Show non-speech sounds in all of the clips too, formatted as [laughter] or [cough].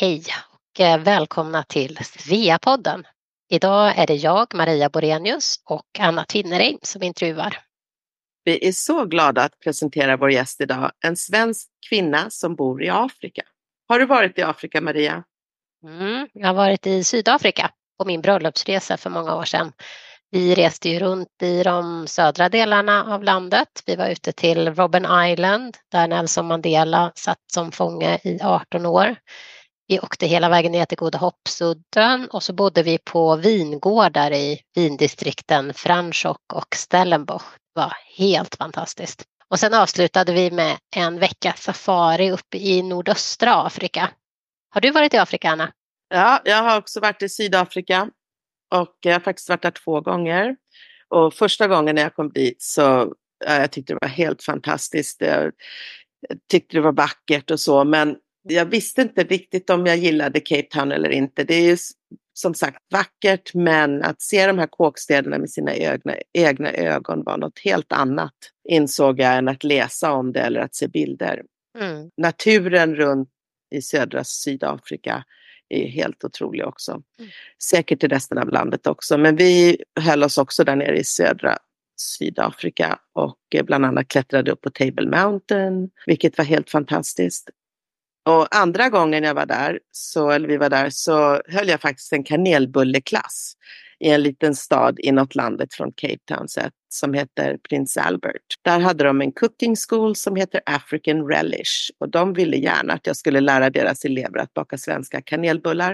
Hej och eh, välkomna till Sveapodden. Idag är det jag, Maria Borenius och Anna Tvinnereim som intervjuar. Vi är så glada att presentera vår gäst idag, en svensk kvinna som bor i Afrika. Har du varit i Afrika, Maria? Mm, jag har varit i Sydafrika på min bröllopsresa för många år sedan. Vi reste ju runt i de södra delarna av landet. Vi var ute till Robben Island där Nelson Mandela satt som fånge i 18 år. Vi åkte hela vägen ner till Goda Hoppsudden och så bodde vi på vingårdar i vindistrikten Franschhoek och Stellenbosch. Det var helt fantastiskt. Och sen avslutade vi med en vecka safari uppe i nordöstra Afrika. Har du varit i Afrika, Anna? Ja, jag har också varit i Sydafrika och jag har faktiskt varit där två gånger. Och första gången när jag kom dit så jag tyckte det var helt fantastiskt. Jag tyckte det var vackert och så, men jag visste inte riktigt om jag gillade Cape Town eller inte. Det är ju som sagt vackert, men att se de här kåkstäderna med sina egna, egna ögon var något helt annat, insåg jag, än att läsa om det eller att se bilder. Mm. Naturen runt i södra Sydafrika är helt otrolig också. Mm. Säkert i resten av landet också, men vi höll oss också där nere i södra Sydafrika och bland annat klättrade upp på Table Mountain, vilket var helt fantastiskt. Och andra gången jag var där, så, eller vi var där, så höll jag faktiskt en kanelbulleklass i en liten stad inåt landet från Cape Town som heter Prince Albert. Där hade de en cooking school som heter African Relish och de ville gärna att jag skulle lära deras elever att baka svenska kanelbullar.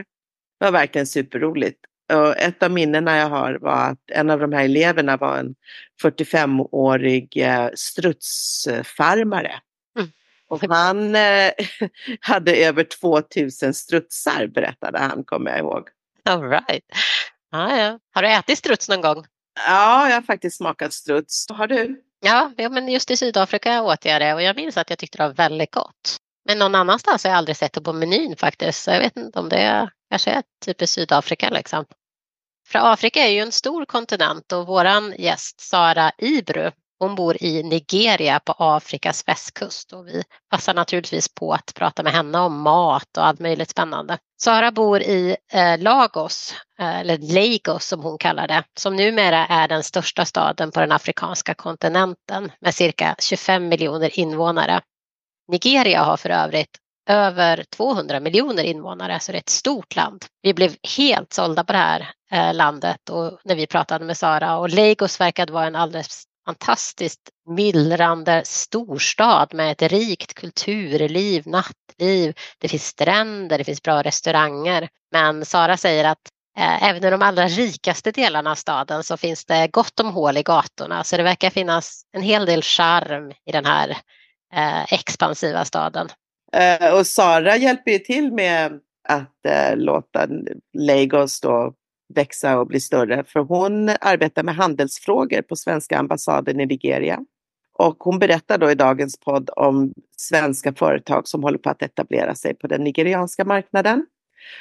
Det var verkligen superroligt. Och ett av minnena jag har var att en av de här eleverna var en 45-årig eh, strutsfarmare och han eh, [laughs] hade över 2000 strutsar berättade han, kommer jag ihåg. All right. Ah, ja. Har du ätit struts någon gång? Ja, jag har faktiskt smakat struts. Har du? Ja, men just i Sydafrika åt jag det och jag minns att jag tyckte det var väldigt gott. Men någon annanstans har jag aldrig sett det på menyn faktiskt. Så jag vet inte om det är, kanske är typ i Sydafrika liksom. För Afrika är ju en stor kontinent och våran gäst Sara Ibru hon bor i Nigeria på Afrikas västkust och vi passar naturligtvis på att prata med henne om mat och allt möjligt spännande. Sara bor i eh, Lagos, eh, eller Lagos som hon kallar det, som numera är den största staden på den afrikanska kontinenten med cirka 25 miljoner invånare. Nigeria har för övrigt över 200 miljoner invånare, så det är ett stort land. Vi blev helt sålda på det här eh, landet och när vi pratade med Sara och Lagos verkade vara en alldeles fantastiskt myllrande storstad med ett rikt kulturliv, nattliv. Det finns stränder, det finns bra restauranger. Men Sara säger att eh, även i de allra rikaste delarna av staden så finns det gott om hål i gatorna. Så det verkar finnas en hel del charm i den här eh, expansiva staden. Eh, och Sara hjälper ju till med att eh, låta Lagos då växa och bli större. För hon arbetar med handelsfrågor på svenska ambassaden i Nigeria. Och hon berättar då i dagens podd om svenska företag som håller på att etablera sig på den nigerianska marknaden.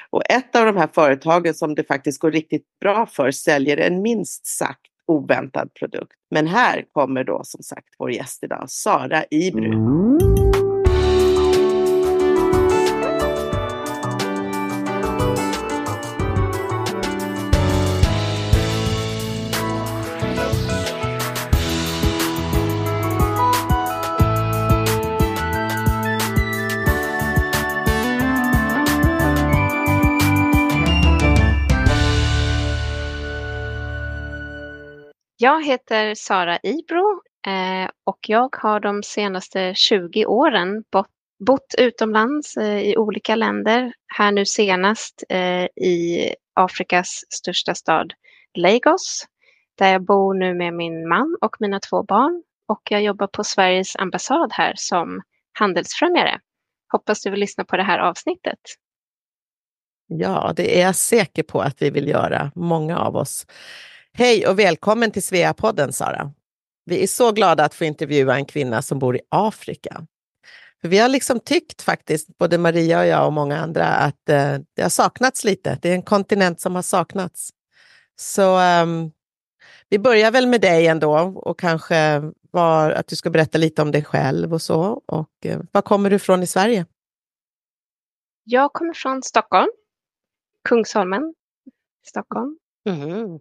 Och ett av de här företagen som det faktiskt går riktigt bra för säljer en minst sagt oväntad produkt. Men här kommer då som sagt vår gäst idag, Sara Ibru. Mm. Jag heter Sara Ibro eh, och jag har de senaste 20 åren bott utomlands eh, i olika länder. Här nu senast eh, i Afrikas största stad Lagos där jag bor nu med min man och mina två barn och jag jobbar på Sveriges ambassad här som handelsfrämjare. Hoppas du vill lyssna på det här avsnittet. Ja, det är jag säker på att vi vill göra, många av oss. Hej och välkommen till Sveapodden, Sara. Vi är så glada att få intervjua en kvinna som bor i Afrika. För vi har liksom tyckt faktiskt, både Maria och jag och många andra, att eh, det har saknats lite. Det är en kontinent som har saknats. Så um, vi börjar väl med dig ändå och kanske var, att du ska berätta lite om dig själv och så. Och uh, var kommer du ifrån i Sverige? Jag kommer från Stockholm, Kungsholmen, Stockholm. Mm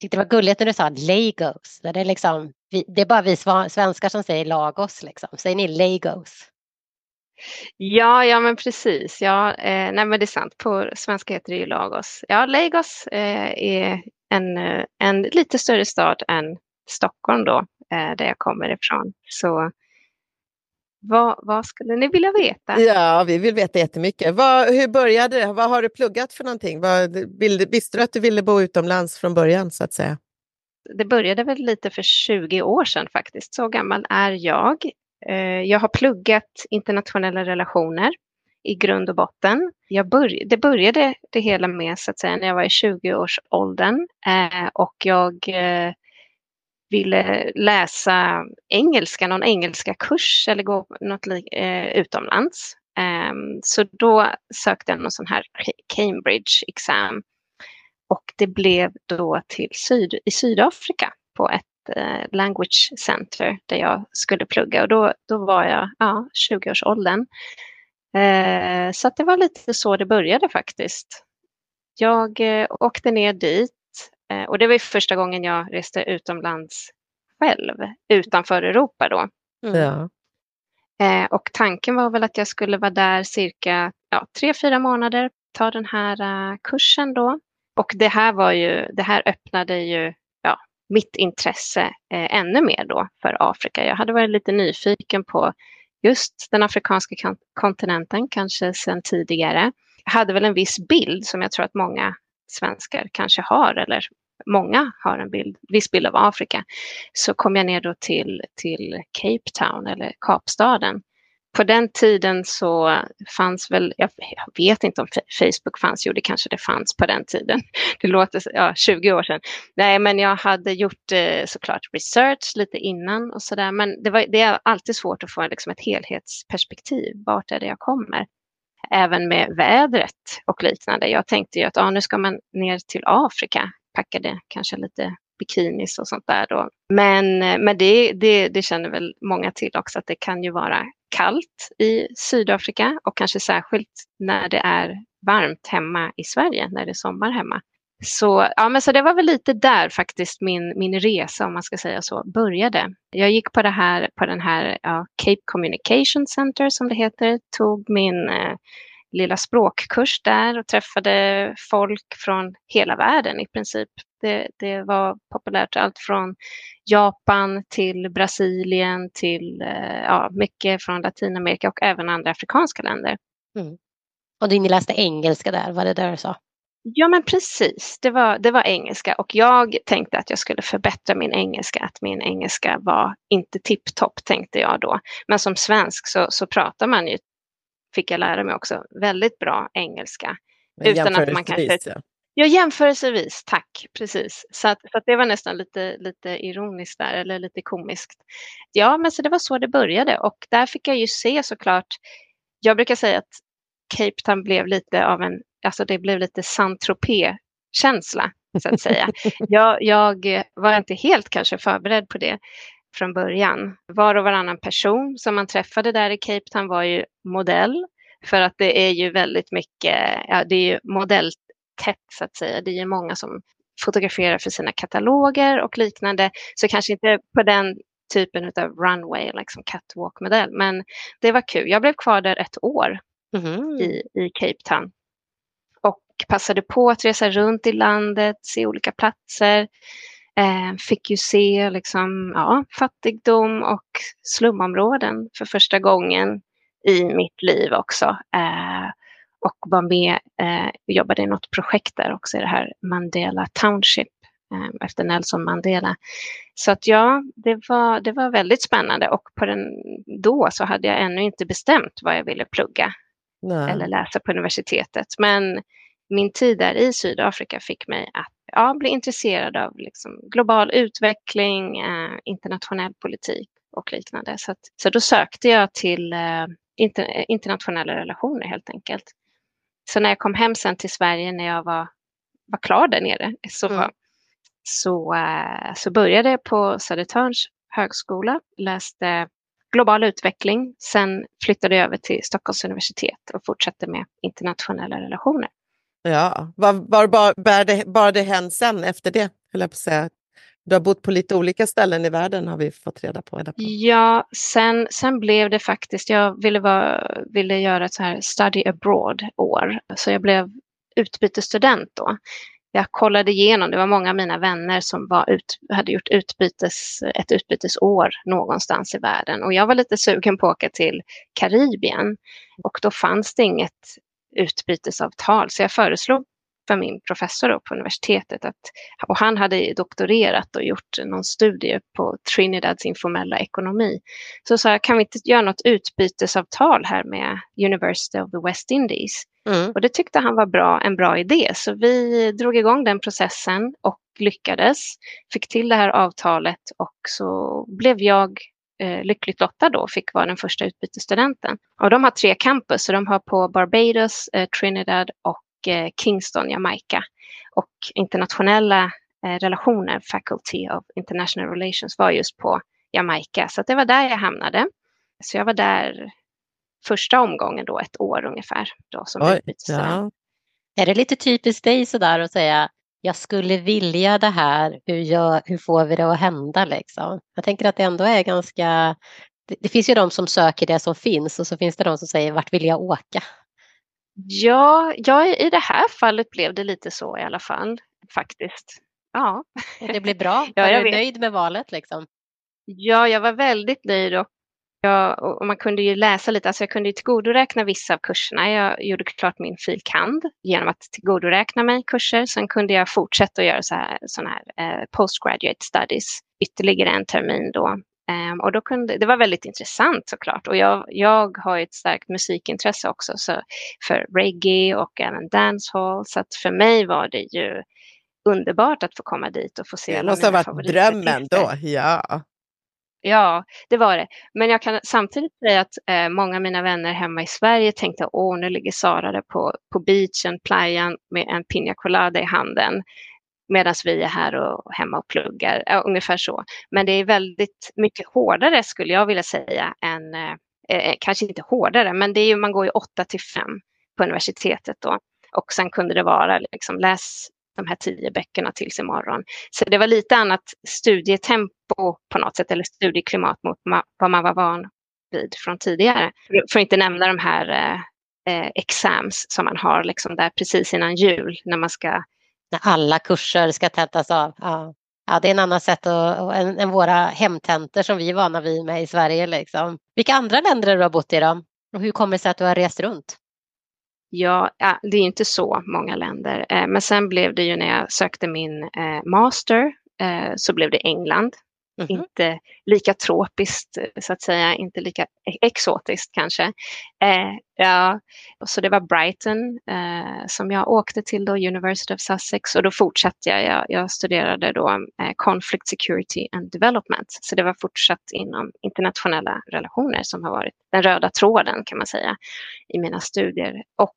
tyckte det var gulligt när du sa Lagos. Det är, liksom, det är bara vi svenskar som säger Lagos. Liksom. Säger ni Lagos? Ja, ja men precis. Ja, eh, nej, men det är sant. På svenska heter det ju Lagos. Ja, Lagos eh, är en, eh, en lite större stad än Stockholm då, eh, där jag kommer ifrån. Så vad, vad, skulle ni vilja veta? Ja, vi vill veta jättemycket. Vad, hur började det? Vad har du pluggat för någonting? Vad, vill, visste du att du ville bo utomlands från början så att säga? Det började väl lite för 20 år sedan faktiskt. Så gammal är jag. Eh, jag har pluggat internationella relationer i grund och botten. Jag börj det började det hela med så att säga när jag var i 20-årsåldern eh, och jag eh, ville läsa engelska, någon engelska kurs eller gå något eh, utomlands. Ehm, så då sökte jag någon sån här Cambridge exam och det blev då till syd i Sydafrika på ett eh, language center där jag skulle plugga och då, då var jag ja, 20-årsåldern. Eh, så det var lite så det började faktiskt. Jag eh, åkte ner dit och det var första gången jag reste utomlands själv, utanför Europa då. Mm. Ja. Eh, och tanken var väl att jag skulle vara där cirka ja, tre, fyra månader, ta den här uh, kursen då. Och det här var ju, det här öppnade ju mitt intresse eh, ännu mer då för Afrika. Jag hade varit lite nyfiken på just den afrikanska kontinenten, kanske sedan tidigare. Jag hade väl en viss bild som jag tror att många svenskar kanske har, eller många har en bild, viss bild av Afrika. Så kom jag ner då till, till Cape Town eller Kapstaden på den tiden så fanns väl, jag, vet inte om Facebook fanns, jo det kanske det fanns på den tiden. [laughs] Det låter, ja 20 år sedan. Nej men jag hade gjort eh, såklart research lite innan och sådär men det, var, det är alltid svårt att få liksom, ett helhetsperspektiv, vart är det jag kommer? Även med vädret och liknande. Jag tänkte ju att ah, nu ska man ner till Afrika, packade kanske lite bikinis och sånt där då. Men, eh, men det, det, det känner väl många till också att det kan ju vara kallt i Sydafrika och kanske särskilt när det är varmt hemma i Sverige, när det är sommar hemma. Så, ja, men så det var väl lite där faktiskt min, min resa, om man ska säga så, började. Jag gick på, det här, på den här ja, Cape Communication Center som det heter, tog min eh, lilla språkkurs där och träffade folk från hela världen i princip. Det, det var populärt allt från Japan till Brasilien till eh, ja, mycket från Latinamerika och även andra afrikanska länder. Mm. Och ni läste engelska där, var det där du sa? Ja men precis, det var, det var engelska och jag tänkte att jag skulle förbättra min engelska, att min engelska var inte tipptopp tänkte jag då. Men som svensk så, så pratar man ju, fick jag lära mig också, väldigt bra engelska. Men utan att man kanske... Ja. Ja, jämförelsevis, tack. Precis. Så, att, så att det var nästan lite, lite ironiskt där, eller lite komiskt. Ja, men så det var så det började och där fick jag ju se såklart. Jag brukar säga att Cape Town blev lite av en, alltså det blev lite saint känsla så att säga. [laughs] jag, jag var inte helt kanske förberedd på det från början. Var och varannan person som man träffade där i Cape Town var ju modell. För att det är ju väldigt mycket, ja, det är ju modell tätt så att säga. Det är ju många som fotograferar för sina kataloger och liknande. Så kanske inte på den typen av runway, liksom catwalk-modell. Men det var kul. Jag blev kvar där ett år mm. i, i Cape Town. Och passade på att resa runt i landet, se olika platser. Eh, fick ju se liksom, ja, fattigdom och slumområden för första gången i mitt liv också. Eh, och var med eh, och jobbade i något projekt där också i det här Mandela Township eh, efter Nelson Mandela. Så att ja, det var, det var väldigt spännande och på den, då så hade jag ännu inte bestämt vad jag ville plugga Nej. eller läsa på universitetet. Men min tid där i Sydafrika fick mig att ja, bli intresserad av liksom, global utveckling, eh, internationell politik och liknande. Så, att, så då sökte jag till eh, inter, internationella relationer helt enkelt. Så när jag kom hem sen till Sverige när jag var, var klar där nere så, mm. så, uh, så började jag på Södertörns högskola, läste global utveckling. Sen flyttade jag över till Stockholms universitet och fortsatte med internationella relationer. Ja, var, var var, bär det, bara det hän sen efter det? Höll jag på att säga. Du har bott på lite olika ställen i världen har vi fått reda på. Reda på. Ja, sen, sen blev det faktiskt, jag ville, vara, ville göra ett så här study abroad-år, så jag blev utbytesstudent då. Jag kollade igenom, det var många av mina vänner som var ut, hade gjort utbytes, ett utbytesår någonstans i världen och jag var lite sugen på att åka till Karibien och då fanns det inget utbytesavtal så jag föreslog för min professor på universitetet. Att, och han hade doktorerat och gjort någon studie på Trinidads informella ekonomi. Så sa jag, kan vi inte göra något utbytesavtal här med University of the West Indies? Mm. Och det tyckte han var bra, en bra idé. Så vi drog igång den processen och lyckades. Fick till det här avtalet och så blev jag eh, lyckligt lottad då, fick vara den första utbytesstudenten. Och de har tre campus, så de har på Barbados, eh, Trinidad och Eh, Kingston, Jamaica. Och internationella eh, relationer, Faculty of International Relations, var just på Jamaica. Så det var där jag hamnade. Så jag var där första omgången då, ett år ungefär. Då, som Oj, ja. Är det lite typiskt dig sådär att säga jag skulle vilja det här, hur, gör, hur får vi det att hända liksom? Jag tänker att det ändå är ganska, det, det, finns ju de som söker det som finns och så finns det de som säger vart vill jag åka? Ja, ja, i det här fallet blev det lite så i alla fall faktiskt. Ja. Det blev bra? [laughs] ja, var du vet. nöjd med valet liksom? Ja, jag var väldigt nöjd och, jag, och man kunde ju läsa lite, alltså jag kunde ju tillgodoräkna vissa av kurserna. Jag gjorde klart min filkand genom att tillgodoräkna mig kurser. Sen kunde jag fortsätta att göra så här, här eh, postgraduate studies ytterligare en termin då Um, och då kunde, det var väldigt intressant såklart. Och jag, jag har ett starkt musikintresse också så för reggae och även dancehall. Så att för mig var det ju underbart att få komma dit och få se. Det måste ha varit drömmen då, ja. Ja, det var det. Men jag kan samtidigt säga att eh, många av mina vänner hemma i Sverige tänkte åh, nu ligger Sara där på, på beachen, playan med en piña colada i handen medan vi är här och hemma och pluggar, ja, ungefär så. Men det är väldigt mycket hårdare skulle jag vilja säga än, eh, eh kanske inte hårdare, men det är ju, man går ju 8 till 5 på universitetet då. Och sen kunde det vara liksom läs de här tio böckerna tills imorgon. Så det var lite annat studietempo på något sätt, eller studieklimat mot vad man var van vid från tidigare. För att inte nämna de här eh, eh, exams som man har liksom där precis innan jul när man ska när alla kurser ska tentas av. Ja. Ja, det är en annan sätt att, än, än våra hemtentor som vi är vana vid med i Sverige. Liksom. Vilka andra länder har du bott i då? Och hur kommer det sig att du har rest runt? Ja, det är inte så många länder. Eh, men sen blev det ju när jag sökte min eh, master eh, så blev det England. Mm -hmm. Inte lika tropiskt eh, så att säga, inte lika e-, exotiskt kanske. Eh, ja, så det var Brighton eh, som jag åkte till då, University of Sussex och då fortsatte jag. Jag, jag studerade då eh, Conflict Security and Development. Så det var fortsatt inom internationella relationer som har varit den röda tråden kan man säga i mina studier. Och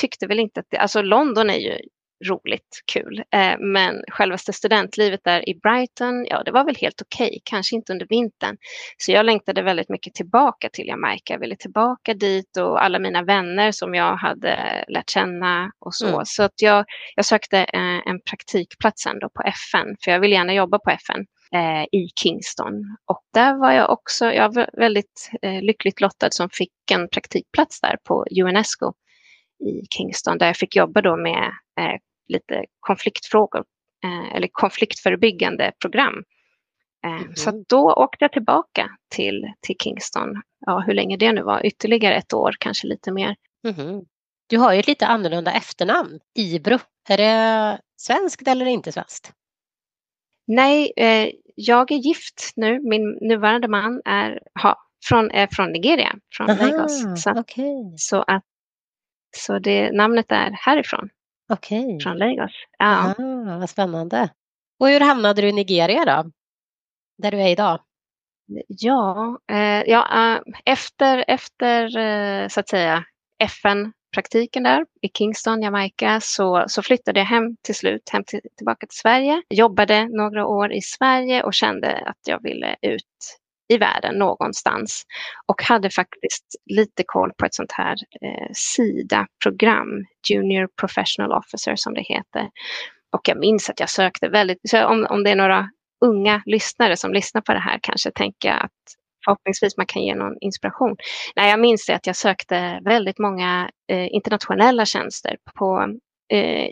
tyckte väl inte att det, alltså London är ju roligt, kul. Eh, men självaste studentlivet där i Brighton, ja det var väl helt okej, okay. kanske inte under vintern. Så jag längtade väldigt mycket tillbaka till Jamaica, jag ville tillbaka dit och alla mina vänner som jag hade lärt känna och så. Mm. Så att jag, jag sökte eh, en praktikplats ändå på FN, för jag vill gärna jobba på FN eh, i Kingston. Och där var jag också, jag var väldigt lyckligt lottad som fick en praktikplats där på UNESCO i Kingston där jag fick jobba då med lite konfliktfrågor eh, eller konfliktförebyggande program. Mm. Så då åkte jag tillbaka till, till Kingston, ja, hur länge det nu var, ytterligare ett år, kanske lite mer. Mm. Du har ju ett lite annorlunda efternamn, Ibro. Är det svenskt eller inte svenskt? Nej, eh, jag är gift nu. Min nuvarande man är, ha, från, är från Nigeria, från Aha, Lagos. Så, okay. så, att, så det, namnet är härifrån. Okej. Från Lagos. Ja. Ah, vad spännande. Och hur hamnade du i Nigeria då? Där du är idag? Ja, eh, ja eh, efter, efter eh, så att säga FN-praktiken där i Kingston, Jamaica, så, så flyttade jag hem till slut, hem till, tillbaka till Sverige. Jobbade några år i Sverige och kände att jag ville ut i världen någonstans. Och hade faktiskt lite koll på ett sånt här eh, SIDA-program, Junior Professional Officer som det heter. Och jag minns att jag sökte väldigt, så om, om det är några unga lyssnare som lyssnar på det här kanske tänker att förhoppningsvis man kan ge någon inspiration. Nej, jag minns det att jag sökte väldigt många eh, internationella tjänster på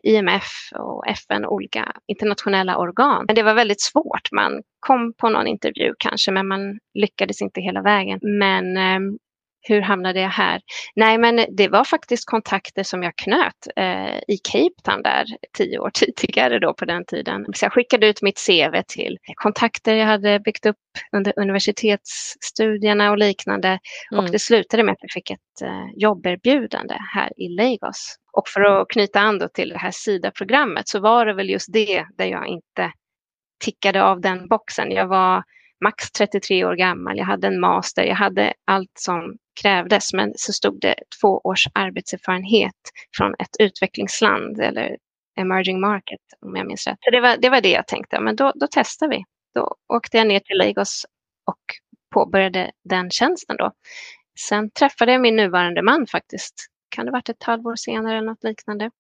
IMF och FN och olika internationella organ. Men det var väldigt svårt. Man kom på någon intervju kanske, men man lyckades inte hela vägen. Men eh, hur hamnade jag här? Nej, men det var faktiskt kontakter som jag knöt eh, i Cape Town där tio år [laughs] tidigare då på den tiden. Så jag skickade ut mitt CV till kontakter jag hade byggt upp under universitetsstudierna och liknande. Mm. Och det slutade med att jag fick ett eh, jobberbjudande här i Lagos. Och för att knyta an till det här SIDA-programmet så var det väl just det där jag inte tickade av den boxen. Jag var max 33 år gammal, jag hade en master, jag hade allt som krävdes, men så stod det två års arbetserfarenhet från ett utvecklingsland eller emerging market om jag minns rätt. Så det var det, var det jag tänkte, men då, då testar vi. Då åkte jag ner till Lagos och påbörjade den tjänsten då. Sen träffade jag min nuvarande man faktiskt. Kan det ha varit ett halvår senare eller något liknande?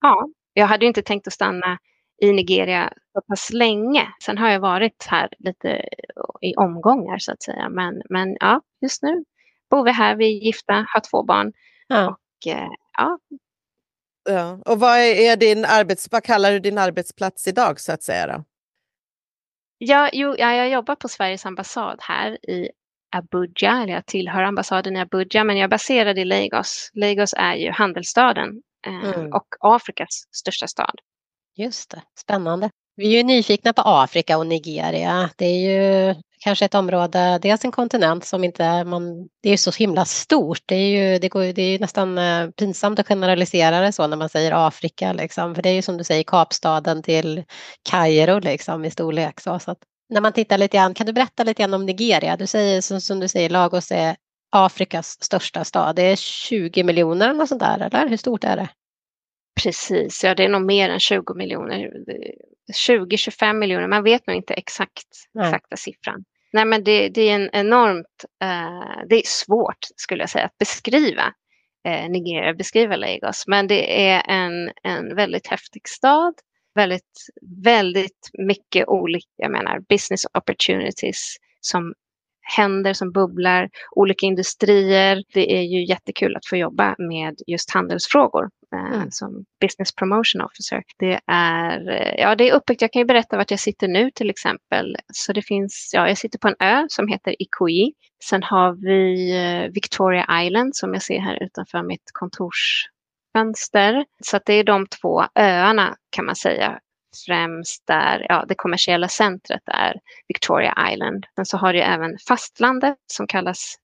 Ja, jag hade inte tänkt att stanna i Nigeria så pass länge. Sen har jag varit här lite i omgångar så att säga. Men, men ja, just nu bor vi här, vi är gifta, har två barn. Ja. Och, eh, ja. ja. och vad, är din arbets, vad kallar du din arbetsplats idag så att säga? Då? Ja, jo, ja, jag jobbar på Sveriges ambassad här i Abuja, eller jag tillhör ambassaden i Abuja, men jag är baserad i Lagos. Lagos är ju handelsstaden eh, mm. och Afrikas största stad. Just det, spännande. Vi är ju nyfikna på Afrika och Nigeria. Det är ju kanske ett område, dels en kontinent som inte man, det är så himla stort. Det är ju, det går, det är nästan eh, pinsamt att generalisera det så när man säger Afrika liksom. För det är ju som du säger Kapstaden till Kairo liksom i storlek. Så, så att, när man tittar lite grann, kan du berätta lite grann om Nigeria? Du säger som, som du säger, Lagos är Afrikas största stad. Det är 20 miljoner eller något sånt där, eller hur stort är det? Precis, ja det är nog mer än 20 miljoner. 20-25 miljoner, man vet nog inte exakt exakta siffran. Nej men det, det är en enormt, uh, det är svårt skulle jag säga att beskriva uh, Nigeria, beskriva Lagos. Men det är en, en väldigt häftig stad, väldigt, väldigt mycket olika, jag menar business opportunities som händer som bubblar, olika industrier. Det är ju jättekul att få jobba med just handelsfrågor eh, mm. som business promotion officer. Det är, eh, ja, det är uppbyggt. Jag kan ju berätta vart jag sitter nu till exempel. Så det finns, ja, jag sitter på en ö som heter Ikoyi. Sen har vi eh, Victoria Island som jag ser här utanför mitt fönster. Så att det är de två öarna kan man säga främst där ja, det kommersiella centret är Victoria Island. Sen så har du även fastlandet som kallas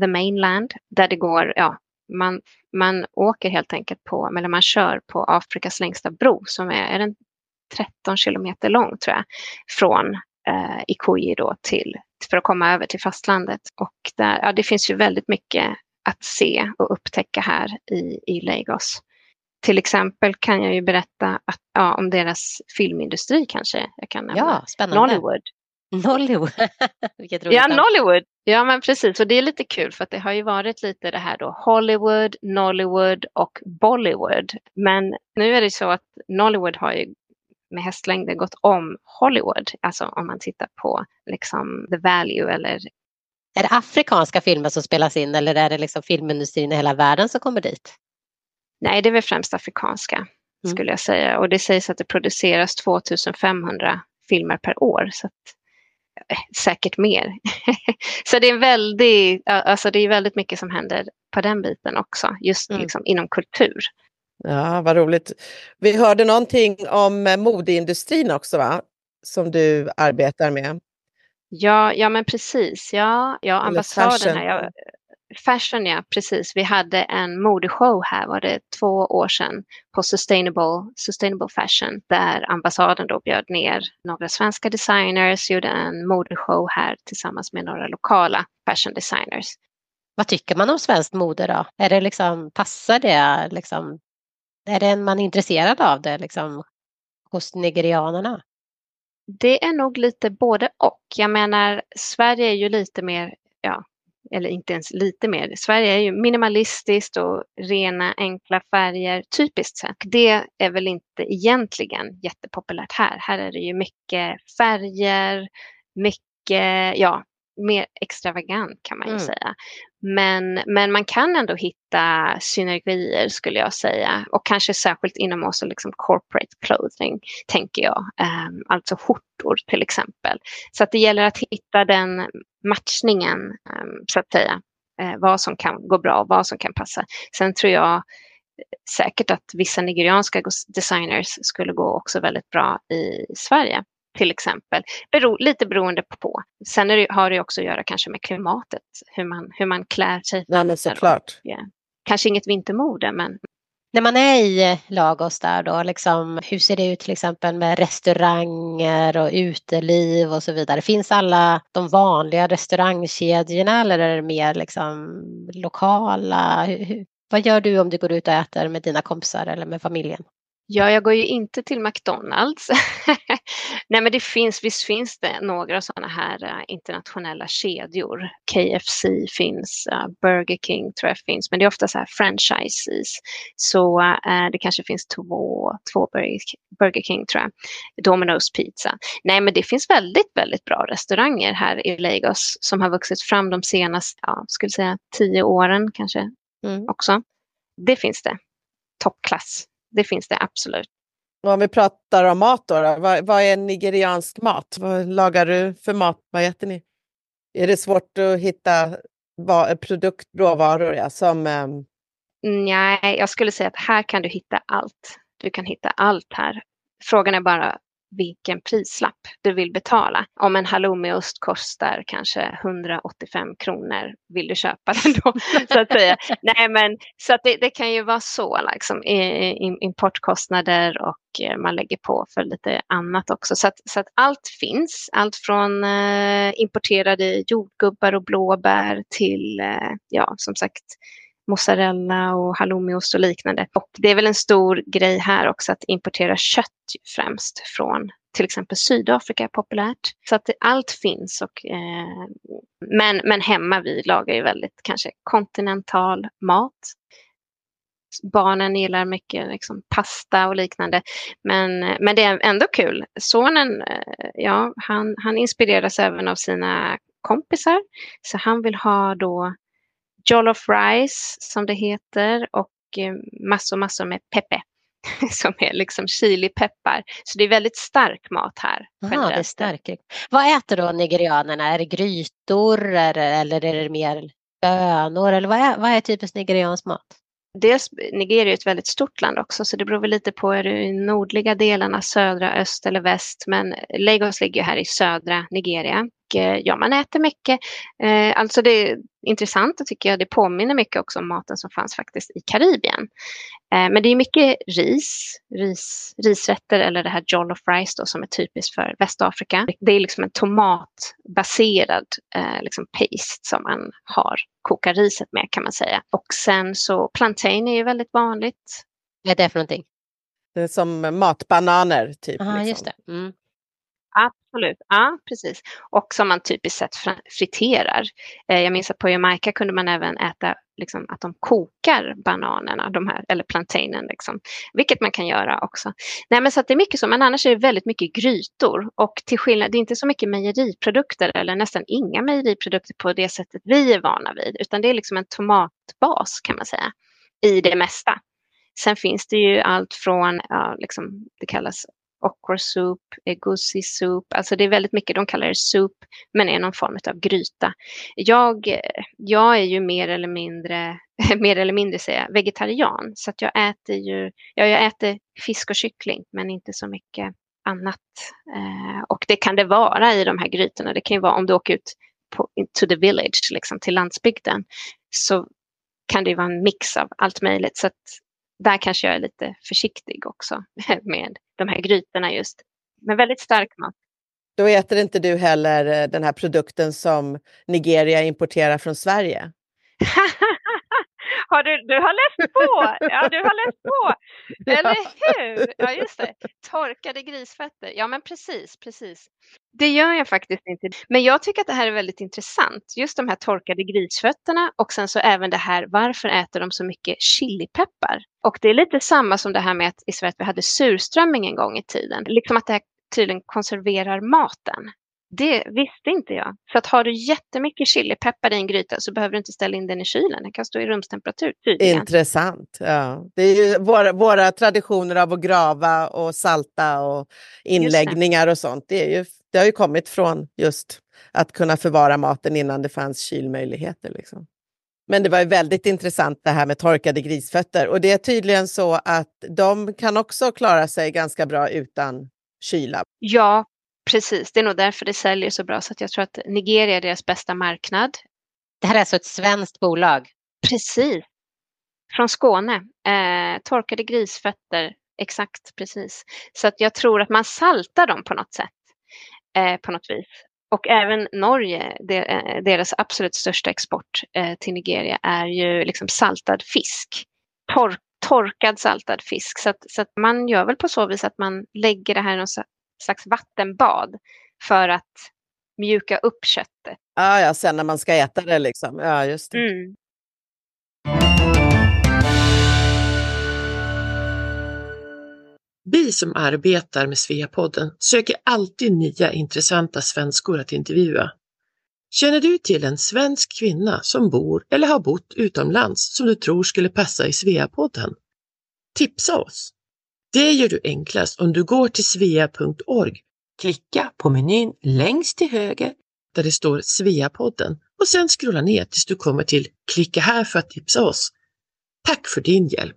the mainland där det går, ja, man, man åker helt enkelt på, eller man kör på Afrikas längsta bro som är, är den 13 kilometer lång tror jag, från eh, Ikoyi då till, för att komma över till fastlandet. Och där, ja, det finns ju väldigt mycket att se och upptäcka här i, i Lagos. Till exempel kan jag ju berätta att, ja, om deras filmindustri kanske. Jag kan nämna. Ja, spännande. Nollywood. Nollywood. [laughs] Vilket roligt ja, Nollywood. Ja, men precis. Och det är lite kul för att det har ju varit lite det här då Hollywood, Nollywood och Bollywood. Men nu är det så att Nollywood har ju med hästlängder gått om Hollywood. Alltså om man tittar på liksom the value eller är det afrikanska filmer som spelas in eller är det liksom filmindustrin i hela världen som kommer dit? Nej, det är väl främst afrikanska mm. skulle jag säga. Och det sägs att det produceras 2500 filmer per år. Så att, eh, säkert mer. [laughs] så det är, väldigt, alltså det är väldigt mycket som händer på den biten också, just mm. liksom inom kultur. Ja, vad roligt. Vi hörde någonting om modeindustrin också, va? Som du arbetar med. Ja, ja men precis. Ja, ja ambassaden här. Jag, Fashion, ja precis. Vi hade en modeshow här, var det två år sedan, på Sustainable, Sustainable Fashion, där ambassaden då bjöd ner några svenska designers, gjorde en modeshow här tillsammans med några lokala fashion designers. Vad tycker man om svenskt mode då? Är det liksom, passar det liksom? Är det man intresserad av det liksom hos nigerianerna? Det är nog lite både och. Jag menar, Sverige är ju lite mer, ja, eller inte ens lite mer. Sverige är ju minimalistiskt och rena enkla färger typiskt sett. Det är väl inte egentligen jättepopulärt här. Här är det ju mycket färger, mycket, ja, mer extravagant kan man ju mm. säga. Men, men man kan ändå hitta synergier skulle jag säga. Och kanske särskilt inom också liksom corporate clothing, tänker jag. Um, alltså skjortor till exempel. Så att det gäller att hitta den matchningen, um, så att säga. Uh, vad som kan gå bra och vad som kan passa. Sen tror jag säkert att vissa nigerianska designers skulle gå också väldigt bra i Sverige till exempel. Bero, lite beroende på. Sen det, har det också att göra kanske med klimatet, hur man, hur man klär sig. Ja, men såklart. Ja. Kanske inget vintermode, men när man är i Lagos där då, liksom, hur ser det ut till exempel med restauranger och uteliv och så vidare? Finns alla de vanliga restaurangkedjorna eller är det mer liksom lokala? Hur, vad gör du om du går ut och äter med dina kompisar eller med familjen? Ja, jag går ju inte till McDonalds. [laughs] Nej, men det finns, visst finns det några sådana här uh, internationella kedjor. KFC finns, uh, Burger King tror jag finns, men det är ofta så här franchises. Så uh, det kanske finns två, två Burger King tror jag. Domino's Pizza. Nej, men det finns väldigt, väldigt bra restauranger här i Lagos som har vuxit fram de senaste, ja, skulle säga tio åren kanske mm. också. Det finns det. Toppklass det finns det absolut. Och om vi pratar om mat då, då vad, vad, är nigeriansk mat? Vad lagar du för mat? Vad äter ni? Är det svårt att hitta produkt, råvaror ja, som... Um... Nej, jag skulle säga att här kan du hitta allt. Du kan hitta allt här. Frågan är bara vilken prislapp du vill betala. Om en halloumiost kostar kanske 185 kronor, vill du köpa [laughs] den då? så att säga. Nej, men, så att det, det kan ju vara så, liksom, importkostnader och eh, man lägger på för lite annat också. Så att, så att allt finns, allt från eh, importerade jordgubbar och blåbär till, eh, ja, som sagt, mozzarella och halloumiost och liknande. Och det är väl en stor grej här också att importera kött främst från till exempel Sydafrika är populärt. Så att allt finns. Och, eh, men, men hemma vi lagar ju väldigt kanske kontinental mat. Barnen gillar mycket liksom, pasta och liknande. Men, men det är ändå kul. Sonen, eh, ja, han, han inspireras även av sina kompisar. Så han vill ha då Jollof Rice som det heter och eh, massor, massor med peppe [laughs] som är liksom chilipeppar. Så det är väldigt stark mat här. Aha, det är stark. Vad äter då nigerianerna? Är det grytor eller är det mer bönor? Eller vad är, vad är typiskt nigeriansk mat? Dels Nigeria är ett väldigt stort land också så det beror väl lite på är du i nordliga delarna, södra, öst eller väst. Men Lagos ligger här i södra Nigeria. Eh, ja, man äter mycket. Eh, alltså det är intressant och tycker jag det påminner mycket också om maten som fanns faktiskt i Karibien. Eh, men det är mycket ris, ris, risrätter eller det här jollof rice då, som är typiskt för Västafrika. Det är liksom en tomatbaserad liksom paste som man har kokar riset med kan man säga. Och sen så plantain är ju väldigt vanligt. Vad är det för någonting? Det är som matbananer typ. Aha, liksom. just det. Mm. Absolut, ja precis. Och som man typiskt sett friterar. Eh, jag minns att på Jamaica kunde man även äta liksom, att de kokar bananerna, de här, eller plantainen, liksom, vilket man kan göra också. Nej, men så det är mycket så, men annars är det väldigt mycket grytor och till skillnad, det är inte så mycket mejeriprodukter eller nästan inga mejeriprodukter på det sättet vi är vana vid, utan det är liksom en tomatbas kan man säga i det mesta. Sen finns det ju allt från, ja, liksom, det kallas okra soup, egusi soup. Alltså det är väldigt mycket, de kallar det soup, men är någon form av gryta. Jag, jag är ju mer eller mindre, [laughs] mer eller mindre säga, vegetarian. Så att jag äter ju, ja, jag äter fisk och kyckling, men inte så mycket annat. Eh, och det kan det vara i de här grytorna. Det kan ju vara om du åker ut på, to the village, liksom till landsbygden, så kan det vara en mix av allt möjligt. Så att där kanske jag är lite försiktig också [laughs] med de här grytorna just. Men väldigt stark mat. Då äter inte du heller eh, den här produkten som Nigeria importerar från Sverige? [laughs] har du, du har läst på! Ja, du har läst på! [laughs] Eller hur? Ja, just det. Torkade grisfötter. Ja, men precis, precis. Det gör jag faktiskt inte. Men jag tycker att det här är väldigt intressant. Just de här torkade grisfötterna och sen så även det här varför äter de så mycket chilipeppar? Och det är lite samma som det här med att i Sverige vi hade surströmming en gång i tiden. Liksom att det här tydligen konserverar maten. Det visste inte jag. Så att har du jättemycket chilipeppar i en gryta så behöver du inte ställa in den i kylen. Den kan stå i rumstemperatur tydligen. Intressant. Ja. Det är ju våra, våra traditioner av att grava och salta och inläggningar och sånt. Det, är ju, det har ju kommit från just att kunna förvara maten innan det fanns kylmöjligheter. Liksom. Men det var ju väldigt intressant det här med torkade grisfötter. Och det är tydligen så att de kan också klara sig ganska bra utan kyla. Ja, Precis, det är nog därför det säljer så bra. Så att jag tror att Nigeria är deras bästa marknad. Det här är alltså ett svenskt bolag? Precis. Från Skåne. Eh, torkade grisfötter. Exakt, precis. Så att jag tror att man saltar dem på något sätt. Eh, på något vis. Och även Norge, eh, deras absolut största export eh, till Nigeria är ju liksom saltad fisk. Tor torkad saltad fisk. Så, att, så att man gör väl på så vis att man lägger det här i slags vattenbad för att mjuka upp köttet. Ah, ja, sen när man ska äta det liksom. Ja, just det. Mm. Vi som arbetar med Sveapodden söker alltid nya intressanta svenskor att intervjua. Känner du till en svensk kvinna som bor eller har bott utomlands som du tror skulle passa i Sveapodden? Tipsa oss! Det gör du enklast om du går till svea.org, klicka på menyn längst till höger där det står Sveapodden och sen scrolla ner tills du kommer till Klicka här för att tipsa oss. Tack för din hjälp!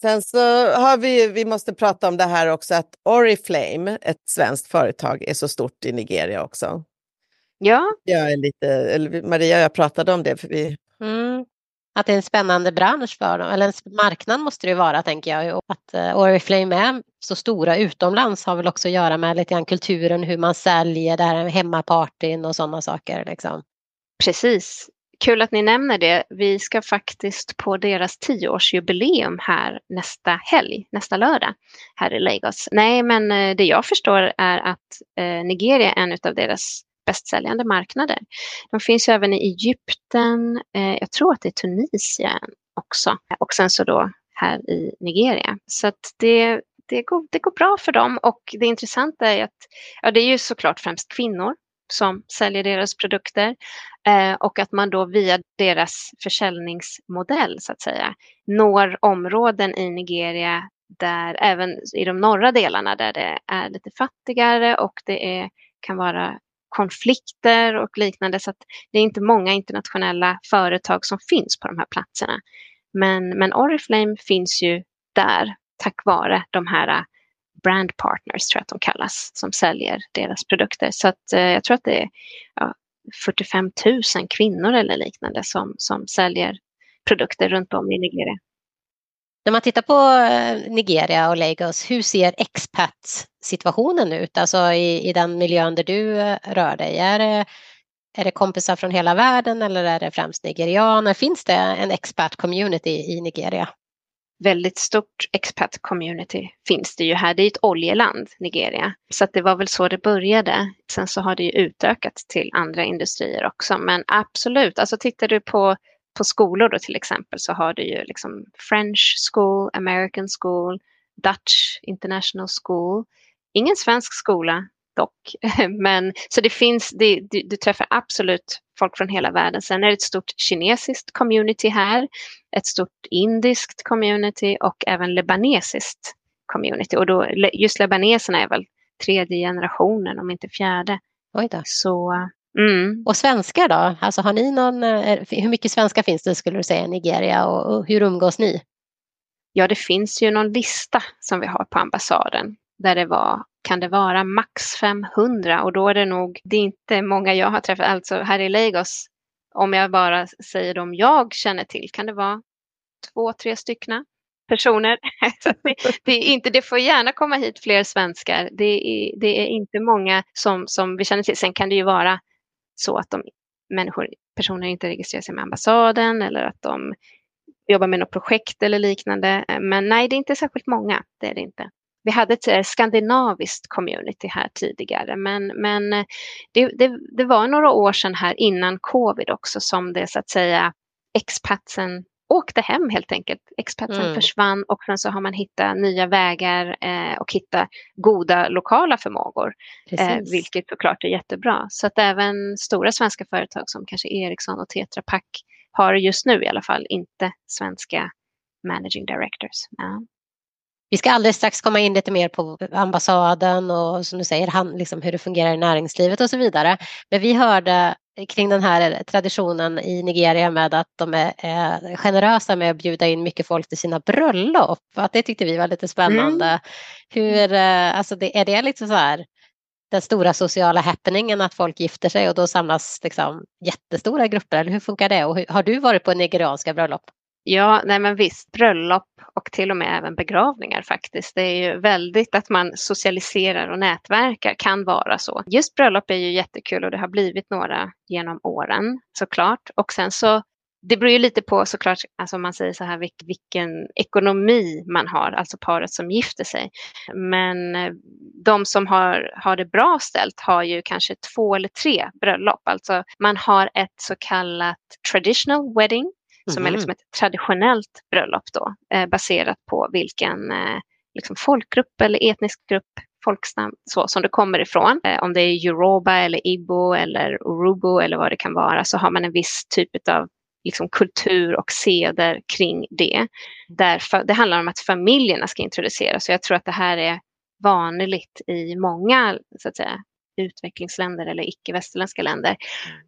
Sen så har vi, vi måste prata om det här också att Oriflame, ett svenskt företag, är så stort i Nigeria också. Ja. Jag är lite, eller Maria och jag pratade om det, för vi mm att det är en spännande bransch för dem, eller en marknad måste det vara tänker jag. Och att eh, Oriflame är så stora utomlands har väl också att göra med lite grann kulturen, hur man säljer, det här hemmapartyn och sådana saker. Liksom. Precis. Kul att ni nämner det. Vi ska faktiskt på deras tioårsjubileum här nästa helg, nästa lördag, här i Lagos. Nej, men eh, det jag förstår är att eh, Nigeria är en av deras bästsäljande marknader. De finns ju även i Egypten, eh, jag tror att det är Tunisien också och sen så då här i Nigeria. Så att det, det, går, det går bra för dem och det intressanta är att ja, det är ju såklart främst kvinnor som säljer deras produkter eh, och att man då via deras försäljningsmodell så att säga når områden i Nigeria där även i de norra delarna där det är lite fattigare och det är, kan vara konflikter och liknande. Så det är inte många internationella företag som finns på de här platserna. Men, men Oriflame finns ju där tack vare de här äh, brand partners, tror jag att de kallas, som säljer deras produkter. Så att, eh, jag tror att det är ja, 45 000 kvinnor eller liknande som, som säljer produkter runt om i Nigeria. När man tittar på eh, Nigeria och Lagos, hur ser expat-situationen ut? Alltså i, i den miljön där du eh, rör dig. Är det, är det kompisar från hela världen eller är det främst nigerianer? Finns det en expat-community i Nigeria? Väldigt stort expat-community finns det ju här. Det är ett oljeland, Nigeria. Så det var väl så det började. Sen så har det ju utökats till andra industrier också. Men absolut, alltså tittar du på på skolor då till exempel så har du ju liksom French school, American school, Dutch international school. Ingen svensk skola dock, [laughs] men så det finns, det, du, du, träffar absolut folk från hela världen. Sen är det ett stort kinesiskt community här, ett stort indiskt community och även lebanesiskt community. Och då, just lebaneserna är väl tredje generationen om inte fjärde. Så Mm. Och svenskar då? Alltså har ni någon, eh, hur mycket svenska finns det skulle du säga i Nigeria och, och hur umgås ni? Ja, det finns ju någon lista som vi har på ambassaden där det var, kan det vara max 500 och då är det nog, det är inte många jag har träffat, alltså här i Lagos, om jag bara säger de jag känner till, kan det vara två, tre stycken personer. [laughs] det, det, är inte, det får gärna komma hit fler svenskar. Det är, det är inte många som, som vi känner till. Sen kan det ju vara så att de människor, personer inte registrerar sig med ambassaden eller att de jobbar med något projekt eller liknande. Eh, men nej, det är inte särskilt många, det är det inte. Vi hade ett eh, skandinaviskt community här tidigare, men, men eh, det, det, det var några år sedan här innan covid också som det så att säga expatsen åkte hem helt enkelt. Expatsen mm. försvann och sen så har man hittat nya vägar eh, och hittat goda lokala förmågor. Eh, vilket såklart är jättebra. Så att även stora svenska företag som kanske Ericsson och Tetra Pak har just nu i alla fall inte svenska managing directors. Ja. Vi ska alldeles strax komma in lite mer på ambassaden och som du säger han, liksom hur det fungerar i näringslivet och så vidare. Men vi hörde kring den här traditionen i Nigeria med att de är, är generösa med att bjuda in mycket folk till sina bröllop. Att det tyckte vi var lite spännande. Mm. Hur, eh, alltså det, är det liksom så här den stora sociala happeningen att folk gifter sig och då samlas liksom jättestora grupper eller hur funkar det? Och hur, har du varit på nigerianska bröllop? Ja, nej men visst, bröllop och till och med även begravningar faktiskt. Det är ju väldigt att man socialiserar och nätverkar kan vara så. Just bröllop är ju jättekul och det har blivit några genom åren såklart. Och sen så det beror ju lite på såklart, alltså om man säger så här, vilken ekonomi man har, alltså paret som gifter sig. Men eh, de som har, har det bra ställt har ju kanske två eller tre bröllop. Alltså man har ett så kallat traditional wedding som mm. är liksom mhm. ett traditionellt bröllop då, eh, baserat på vilken eh, liksom folkgrupp eller etnisk grupp folkstam så, som det kommer ifrån. Eh, om det är Yoruba eller Igbo eller Urubu eller vad det kan vara så har man en viss typ av liksom, kultur och seder kring det. Därför, det handlar om att familjerna ska introduceras och jag tror att det här är vanligt i många så att säga, utvecklingsländer eller icke-västerländska länder.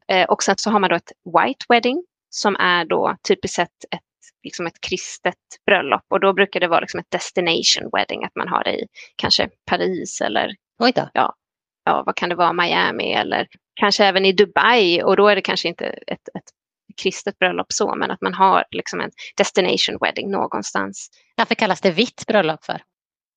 Mm. Eh, och sen så har man då ett white wedding som är då typiskt sett ett, liksom ett kristet bröllop och då brukar det vara liksom ett destination wedding, att man har det i kanske Paris eller ja, ja, vad kan det vara, Miami eller kanske även i Dubai och då är det kanske inte ett, ett kristet bröllop så, men att man har liksom en destination wedding någonstans. Varför kallas det vitt bröllop för?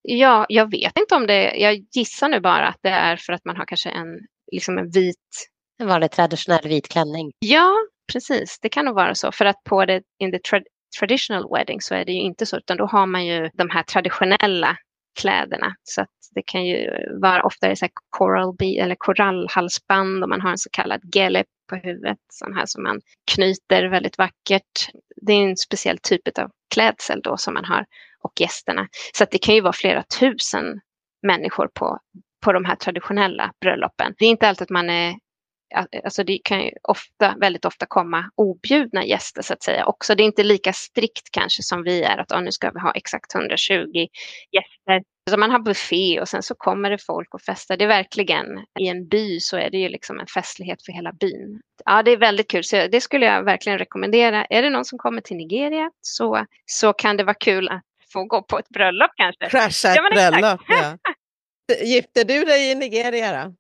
Ja, jag vet inte om det, jag gissar nu bara att det är för att man har kanske en, liksom en vit... En vanlig traditionell vit klänning. Ja, precis. Det kan nog vara så. För att på det, in the tra traditional wedding så är det ju inte så, utan då har man ju de här traditionella kläderna. Så att det kan ju vara ofta så här coral eller korallhalsband och man har en så kallad gelep på huvudet, sån här som man knyter väldigt vackert. Det är en speciell typ av klädsel då som man har och gästerna. Så att det kan ju vara flera tusen människor på, på de här traditionella bröllopen. Det är inte alltid att man är alltså det kan ju ofta, väldigt ofta komma objudna gäster så att säga också. Det är inte lika strikt kanske som vi är att oh, nu ska vi ha exakt 120 gäster. Så man har buffé och sen så kommer det folk och festar. Det är verkligen, i en by så är det ju liksom en festlighet för hela byn. Ja, det är väldigt kul. Så det skulle jag verkligen rekommendera. Är det någon som kommer till Nigeria så, så kan det vara kul att få gå på ett bröllop kanske. Krascha ett ja, bröllop, ja. [laughs] Gifte du dig i Nigeria då?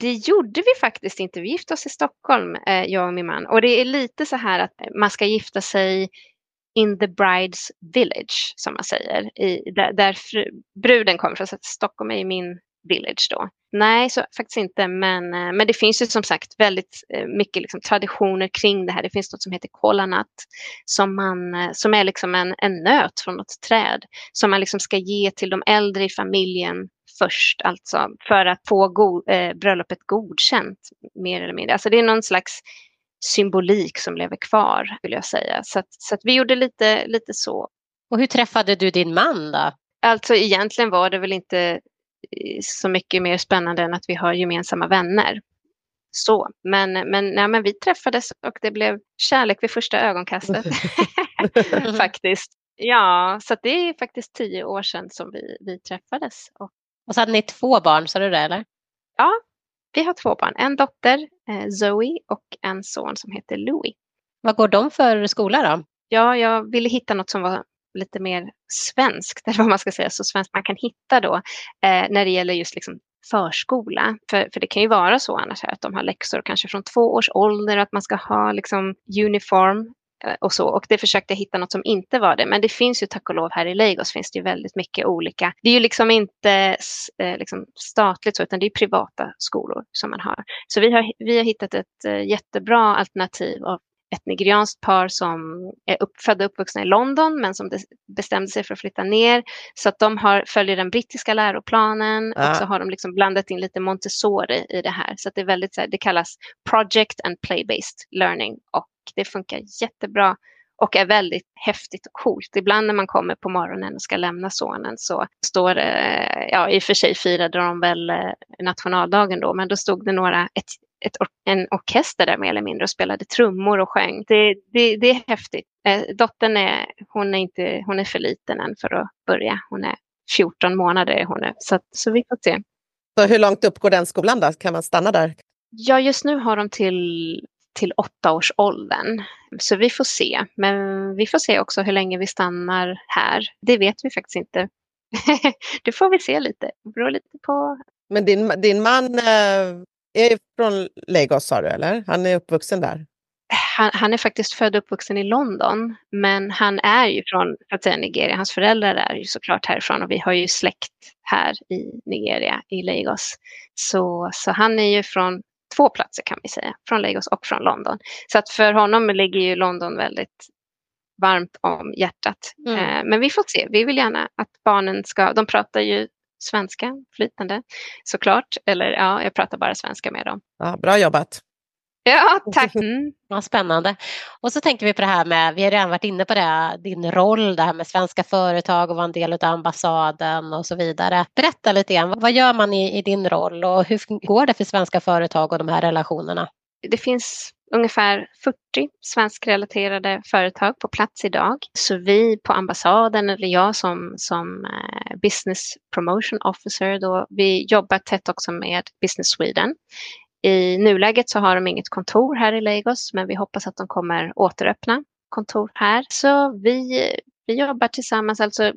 Det gjorde vi faktiskt inte. Vi gifte oss i Stockholm, eh, jag och min man. Och det är lite så här att eh, man ska gifta sig in the bride's village, som man säger. I, där, där fru, bruden kommer från. Så Stockholm är min village då. Nej, så faktiskt inte. Men, eh, men det finns ju som sagt väldigt eh, mycket liksom traditioner kring det här. Det finns något som heter kolanat som, man, eh, som är liksom en, en nöt från något träd som man liksom ska ge till de äldre i familjen först, alltså för att få go eh, bröllopet godkänt mer eller mindre. Alltså det är någon slags symbolik som lever kvar, vill jag säga. Så, att, så att vi gjorde lite, lite så. Och hur träffade du din man då? Alltså egentligen var det väl inte eh, så mycket mer spännande än att vi har gemensamma vänner. Så, men, men, nej, men vi träffades och det blev kärlek vid första ögonkastet. [laughs] [laughs] faktiskt. Ja, så det är faktiskt tio år sedan som vi, vi träffades. Och och så hade ni två barn, sa du det eller? Ja, vi har två barn. En dotter, eh, Zoe, och en son som heter Louis. Vad går de för skola då? Ja, jag ville hitta något som var lite mer svenskt, [laughs] eller vad man ska säga, så svenskt man kan hitta då eh, när det gäller just liksom förskola. För, för det kan ju vara så annars här, att de har läxor kanske från två års ålder, att man ska ha liksom uniform och så. Och det försökte jag hitta något som inte var det. Men det finns ju tack och lov här i Lagos finns det ju väldigt mycket olika. Det är ju liksom inte eh, liksom statligt så, utan det är privata skolor som man har. Så vi har, vi har hittat ett eh, jättebra alternativ av ett nigerianskt par som är upp, födda och uppvuxna i London men som bestämde sig för att flytta ner. Så att de har, följer den brittiska läroplanen ja. och så har de liksom blandat in lite Montessori i det här. Så att det är väldigt så här, det kallas project and play-based learning och det funkar jättebra och är väldigt häftigt och coolt. Ibland när man kommer på morgonen och ska lämna sonen så står det, ja i och för sig firade de väl eh, nationaldagen då, men då stod det några, ett, ett, en orkester där mer eller mindre och spelade trummor och sjöng. Det, det, det är häftigt. Eh, dottern är, hon är, inte, hon är för liten än för att börja. Hon är 14 månader är hon nu, så, så vi får se. Så hur långt upp går den skolan då? Kan man stanna där? Ja, just nu har de till, till åttaårsåldern. Så vi får se. Men vi får se också hur länge vi stannar här. Det vet vi faktiskt inte. [laughs] det får vi se lite. Det beror lite på... Men din, din man eh, är från Lagos sa du, eller? Han är uppvuxen där? Han, han, är faktiskt född och uppvuxen i London, men han är ju från att säga, Nigeria. Hans föräldrar är ju såklart härifrån och vi har ju släkt här i Nigeria, i Lagos. Så, så han är ju från två platser kan vi säga, från Lagos och från London. Så att för honom ligger ju London väldigt varmt om hjärtat. Mm. Eh, men vi får se, vi vill gärna att barnen ska, de pratar ju svenska flytande såklart. Eller ja, jag pratar bara svenska med dem. Ja, bra jobbat! Ja, tack! Mm. Ja, spännande. Och så tänker vi på det här med, vi har redan varit inne på det, din roll, det här med svenska företag och vara en del av ambassaden och så vidare. Berätta lite grann, vad gör man i, i din roll och hur går det för svenska företag och de här relationerna? Det finns ungefär 40 svenskrelaterade företag på plats idag. Så vi på ambassaden, eller jag som, som eh, Business Promotion Officer, då, vi jobbar tätt också med Business Sweden. I nuläget så har de inget kontor här i Lagos, men vi hoppas att de kommer återöppna kontor här. Så vi, vi jobbar tillsammans, alltså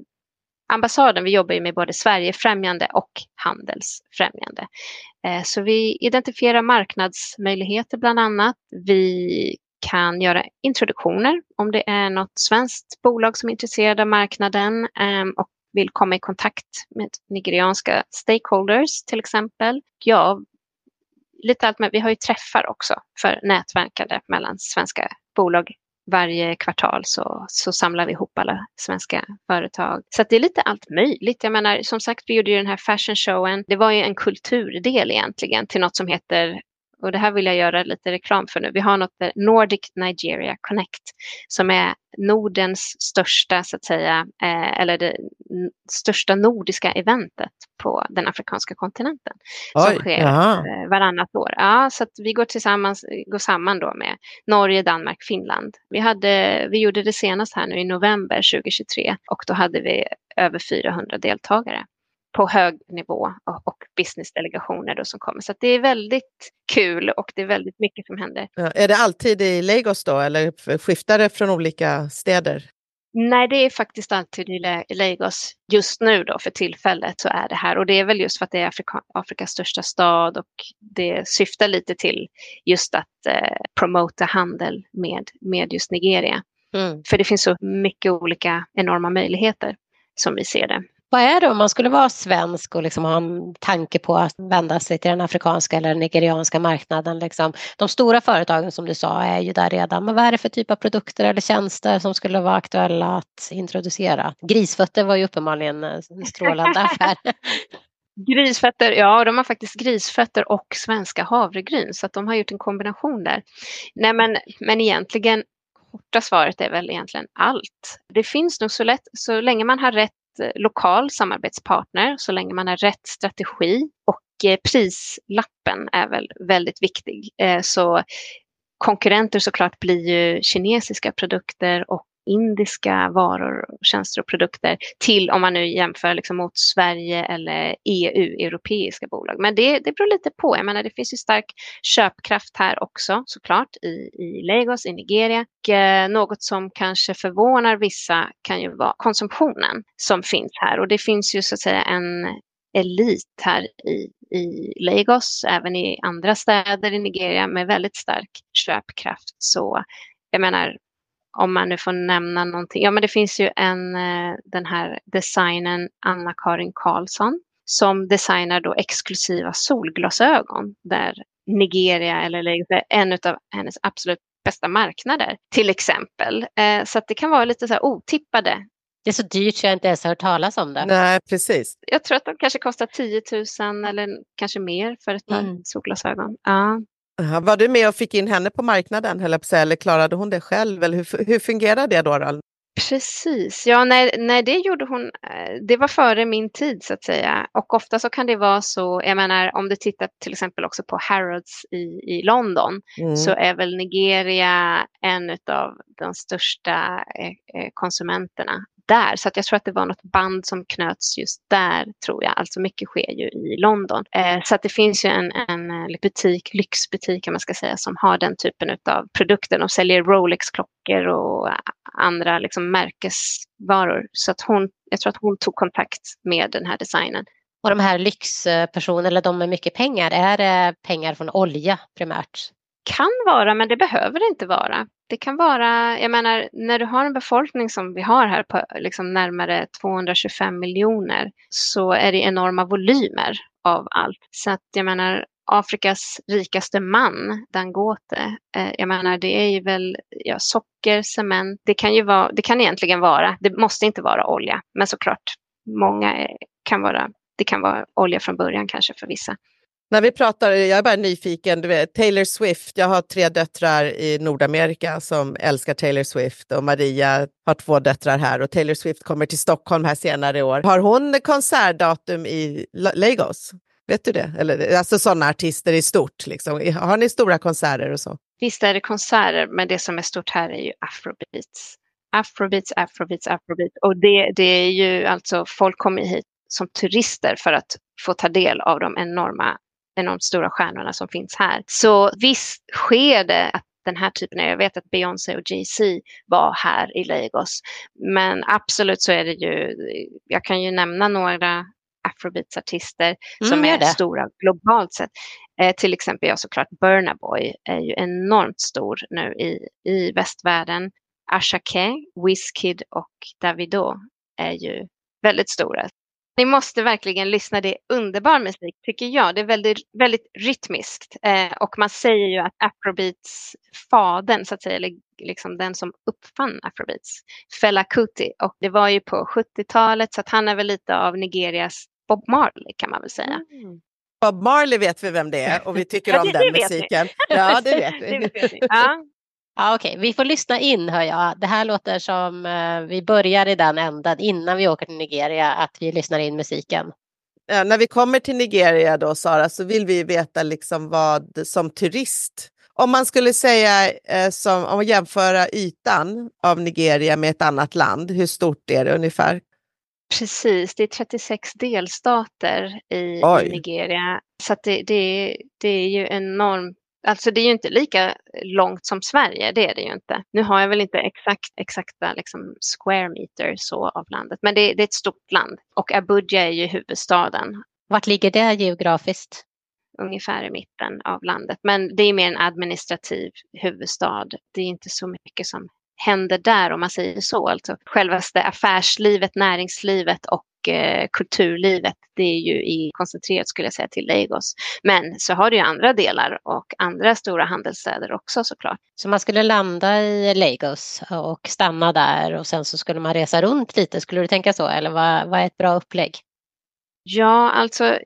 ambassaden, vi jobbar ju med både Sverigefrämjande och handelsfrämjande. Eh, så vi identifierar marknadsmöjligheter bland annat. Vi kan göra introduktioner om det är något svenskt bolag som är intresserad av marknaden ehm, och vill komma i kontakt med nigerianska stakeholders till exempel. Ja, lite allt men vi har ju träffar också för nätverkande mellan svenska bolag varje kvartal så, så samlar vi ihop alla svenska företag. Så det är lite allt möjligt. Jag menar, som sagt, vi gjorde ju den här fashion showen. Det var ju en kulturdel egentligen till något som heter och det här vill jag göra lite reklam för nu. Vi har något Nordic Nigeria Connect som är Nordens största, så att säga, eh, eller det största nordiska eventet på den afrikanska kontinenten. Oj, som sker jaha. Eh, varannat år. Ja, så vi går, tillsammans, går samman då med Norge, Danmark, Finland. Vi, hade, vi gjorde det senast här nu i november 2023 och då hade vi över 400 deltagare på hög nivå och businessdelegationer då som kommer. Så det är väldigt kul och det är väldigt mycket som händer. Ja, är det alltid i Lagos då eller skiftar det från olika städer? Nej, det är faktiskt alltid i Lagos. Just nu då för tillfället så är det här och det är väl just för att det är Afrika, Afrikas största stad och det syftar lite till just att eh, promota handel med, med just Nigeria. Mm. För det finns så mycket olika enorma möjligheter som vi ser det. Vad är det om man skulle vara svensk och liksom ha en tanke på att vända sig till den afrikanska eller nigerianska marknaden? Liksom. De stora företagen som du sa är ju där redan, men vad är det för typ av produkter eller tjänster som skulle vara aktuella att introducera? Grisfötter var ju uppenbarligen en strålande [laughs] affär. Grisfötter, ja de har faktiskt grisfötter och svenska havregryn så att de har gjort en kombination där. Nej men, men egentligen korta svaret är väl egentligen allt. Det finns nog så lätt, så länge man har rätt Eh, lokal samarbetspartner så länge man har rätt strategi och eh, prislappen är väl väldigt viktig. Eh, så konkurrenter såklart blir ju kinesiska produkter och indiska varor, tjänster och produkter till om man nu jämför liksom mot Sverige eller EU, europeiska bolag. Men det, det beror lite på. Jag menar, det finns ju stark köpkraft här också såklart i, i Lagos, i Nigeria. Och, eh, något som kanske förvånar vissa kan ju vara konsumtionen som finns här och det finns ju så att säga en elit här i, i Lagos, även i andra städer i Nigeria med väldigt stark köpkraft. Så jag menar, om man nu får nämna någonting. Ja, men det finns ju en, eh, den här designen Anna-Karin Karlsson som designar då exklusiva solglasögon där Nigeria eller en av hennes absolut bästa marknader till exempel. Eh, så att det kan vara lite så här otippade det är så dyrt så jag inte ens har hört talas om det. Nej, precis. Jag tror att de kanske kostar 10 000 eller kanske mer för ett par mm. solglasögon. Ja. Var du med och fick in henne på marknaden eller klarade hon det själv? Eller hur, hur fungerar det då? då? Precis, ja nej, nej det gjorde hon, eh, det var före min tid så att säga. Och ofta så kan det vara så, jag menar om du tittar till exempel också på Harrods i, i London mm. så är väl Nigeria en av de största eh, eh, konsumenterna där. Så att jag tror att det var något band som knöts just där, tror jag. Alltså mycket sker ju i London. Eh, så att det finns ju en, en eh, butik, lyxbutik kan man ska säga, som har den typen av produkter. De säljer Rolex-klockor och eh, andra liksom, märkesvaror. Så att hon, jag tror att hon tog kontakt med den här designen. Och de här lyxpersonerna, eller de med mycket pengar, är det pengar från olja primärt? Kan vara, men det behöver det inte vara det kan vara, jag menar, när du har en befolkning som vi har här på liksom närmare 225 miljoner så är det enorma volymer av allt. Så att jag menar, Afrikas rikaste man, Dangote, eh, jag menar det är ju väl ja, socker, cement, det kan ju vara, det kan egentligen vara, det måste inte vara olja, men såklart, många är, kan vara, det kan vara olja från början kanske för vissa. När vi pratar, jag är bara nyfiken, du vet, Taylor Swift, jag har tre döttrar i Nordamerika som älskar Taylor Swift och Maria har två döttrar här och Taylor Swift kommer till Stockholm här senare i år. Har hon konsertdatum i Lagos? Vet du det? Eller, alltså sådana artister i stort. Liksom. Har ni stora konserter och så? Visst är det konserter, men det som är stort här är ju afrobeats. Afrobeats, afrobeats, afrobeats. Och det, det är ju alltså, folk kommer hit som turister för att få ta del av de enorma enormt stora stjärnorna som finns här. Så visst sker det att den här typen, jag vet att Beyoncé och Jay-Z var här i Lagos, men absolut så är det ju, jag kan ju nämna några afrobeats-artister mm, som är stora globalt sett. Eh, till exempel, ja såklart Burna Boy är ju enormt stor nu i, i västvärlden. Ashake, Wizkid och Davido är ju väldigt stora. Ni måste verkligen lyssna, det är underbar musik tycker jag. Det är väldigt, väldigt rytmiskt eh, och man säger ju att afrobeats faden så att säga, eller liksom den som uppfann afrobeats, Fela Kuti och det var ju på 70-talet så att han är väl lite av Nigerias Bob Marley kan man väl säga. Mm. Bob Marley vet vi vem det är och vi tycker ja, det, om den musiken. [laughs] Ja, det vet vi. det vet vi. Ja. Ja, Okej, okay. vi får lyssna in hör jag. Det här låter som uh, vi börjar i den änden innan vi åker till Nigeria, att vi lyssnar in musiken. Ja, när vi kommer till Nigeria då, Sara, så vill vi veta liksom vad som turist, om man skulle säga eh, som, om jämföra ytan av Nigeria med ett annat land, hur stort är det ungefär? Precis, det är 36 delstater i, i Nigeria. Så det, det, det är ju enormt Alltså det är ju inte lika långt som Sverige, det är det ju inte. Nu har jag väl inte exakt, exakta liksom square meter så av landet, men det, det är ett stort land. Och Abuja är ju huvudstaden. Vart ligger det geografiskt? Ungefär i mitten av landet, men det är mer en administrativ huvudstad. Det är inte så mycket som händer där om man säger så. Alltså självaste affärslivet, näringslivet och eh, kulturlivet, det är ju i koncentrerat skulle jag säga till Lagos. Men så har du ju andra delar och andra stora handelsstäder också såklart. Så man skulle landa i Lagos och stanna där och sen så skulle man resa runt lite, skulle du tänka så? Eller vad, vad är ett bra upplägg? Ja, alltså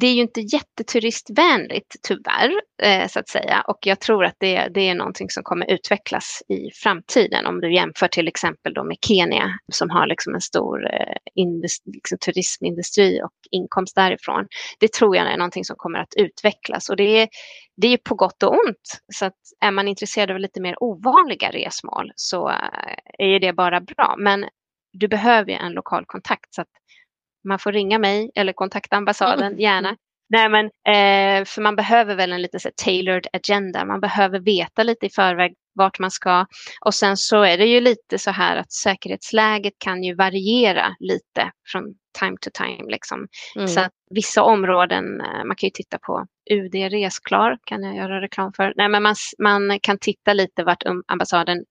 det är ju inte jätteturistvänligt tyvärr, eh, så att säga. Och jag tror att det, det är någonting som kommer utvecklas i framtiden. Om du jämför till exempel då med Kenya som har liksom en stor eh, industri, liksom turismindustri och inkomst därifrån. Det tror jag är någonting som kommer att utvecklas. Och det är, det är på gott och ont. Så att är man intresserad av lite mer ovanliga resmål så eh, är det bara bra. Men du behöver ju en lokal kontakt. Så att man får ringa mig eller kontakta ambassaden, [laughs] mm. gärna. Nej, men, eh, för man behöver väl en lite så tailored agenda. Man behöver veta lite i förväg vart man ska. Och sen så är det ju lite så här att säkerhetsläget kan ju variera lite från time to time. Liksom. Mm. Så att vissa områden, eh, man kan ju titta på UD Resklar, kan jag göra reklam för. Nej, men man, man kan titta lite vart ambassaden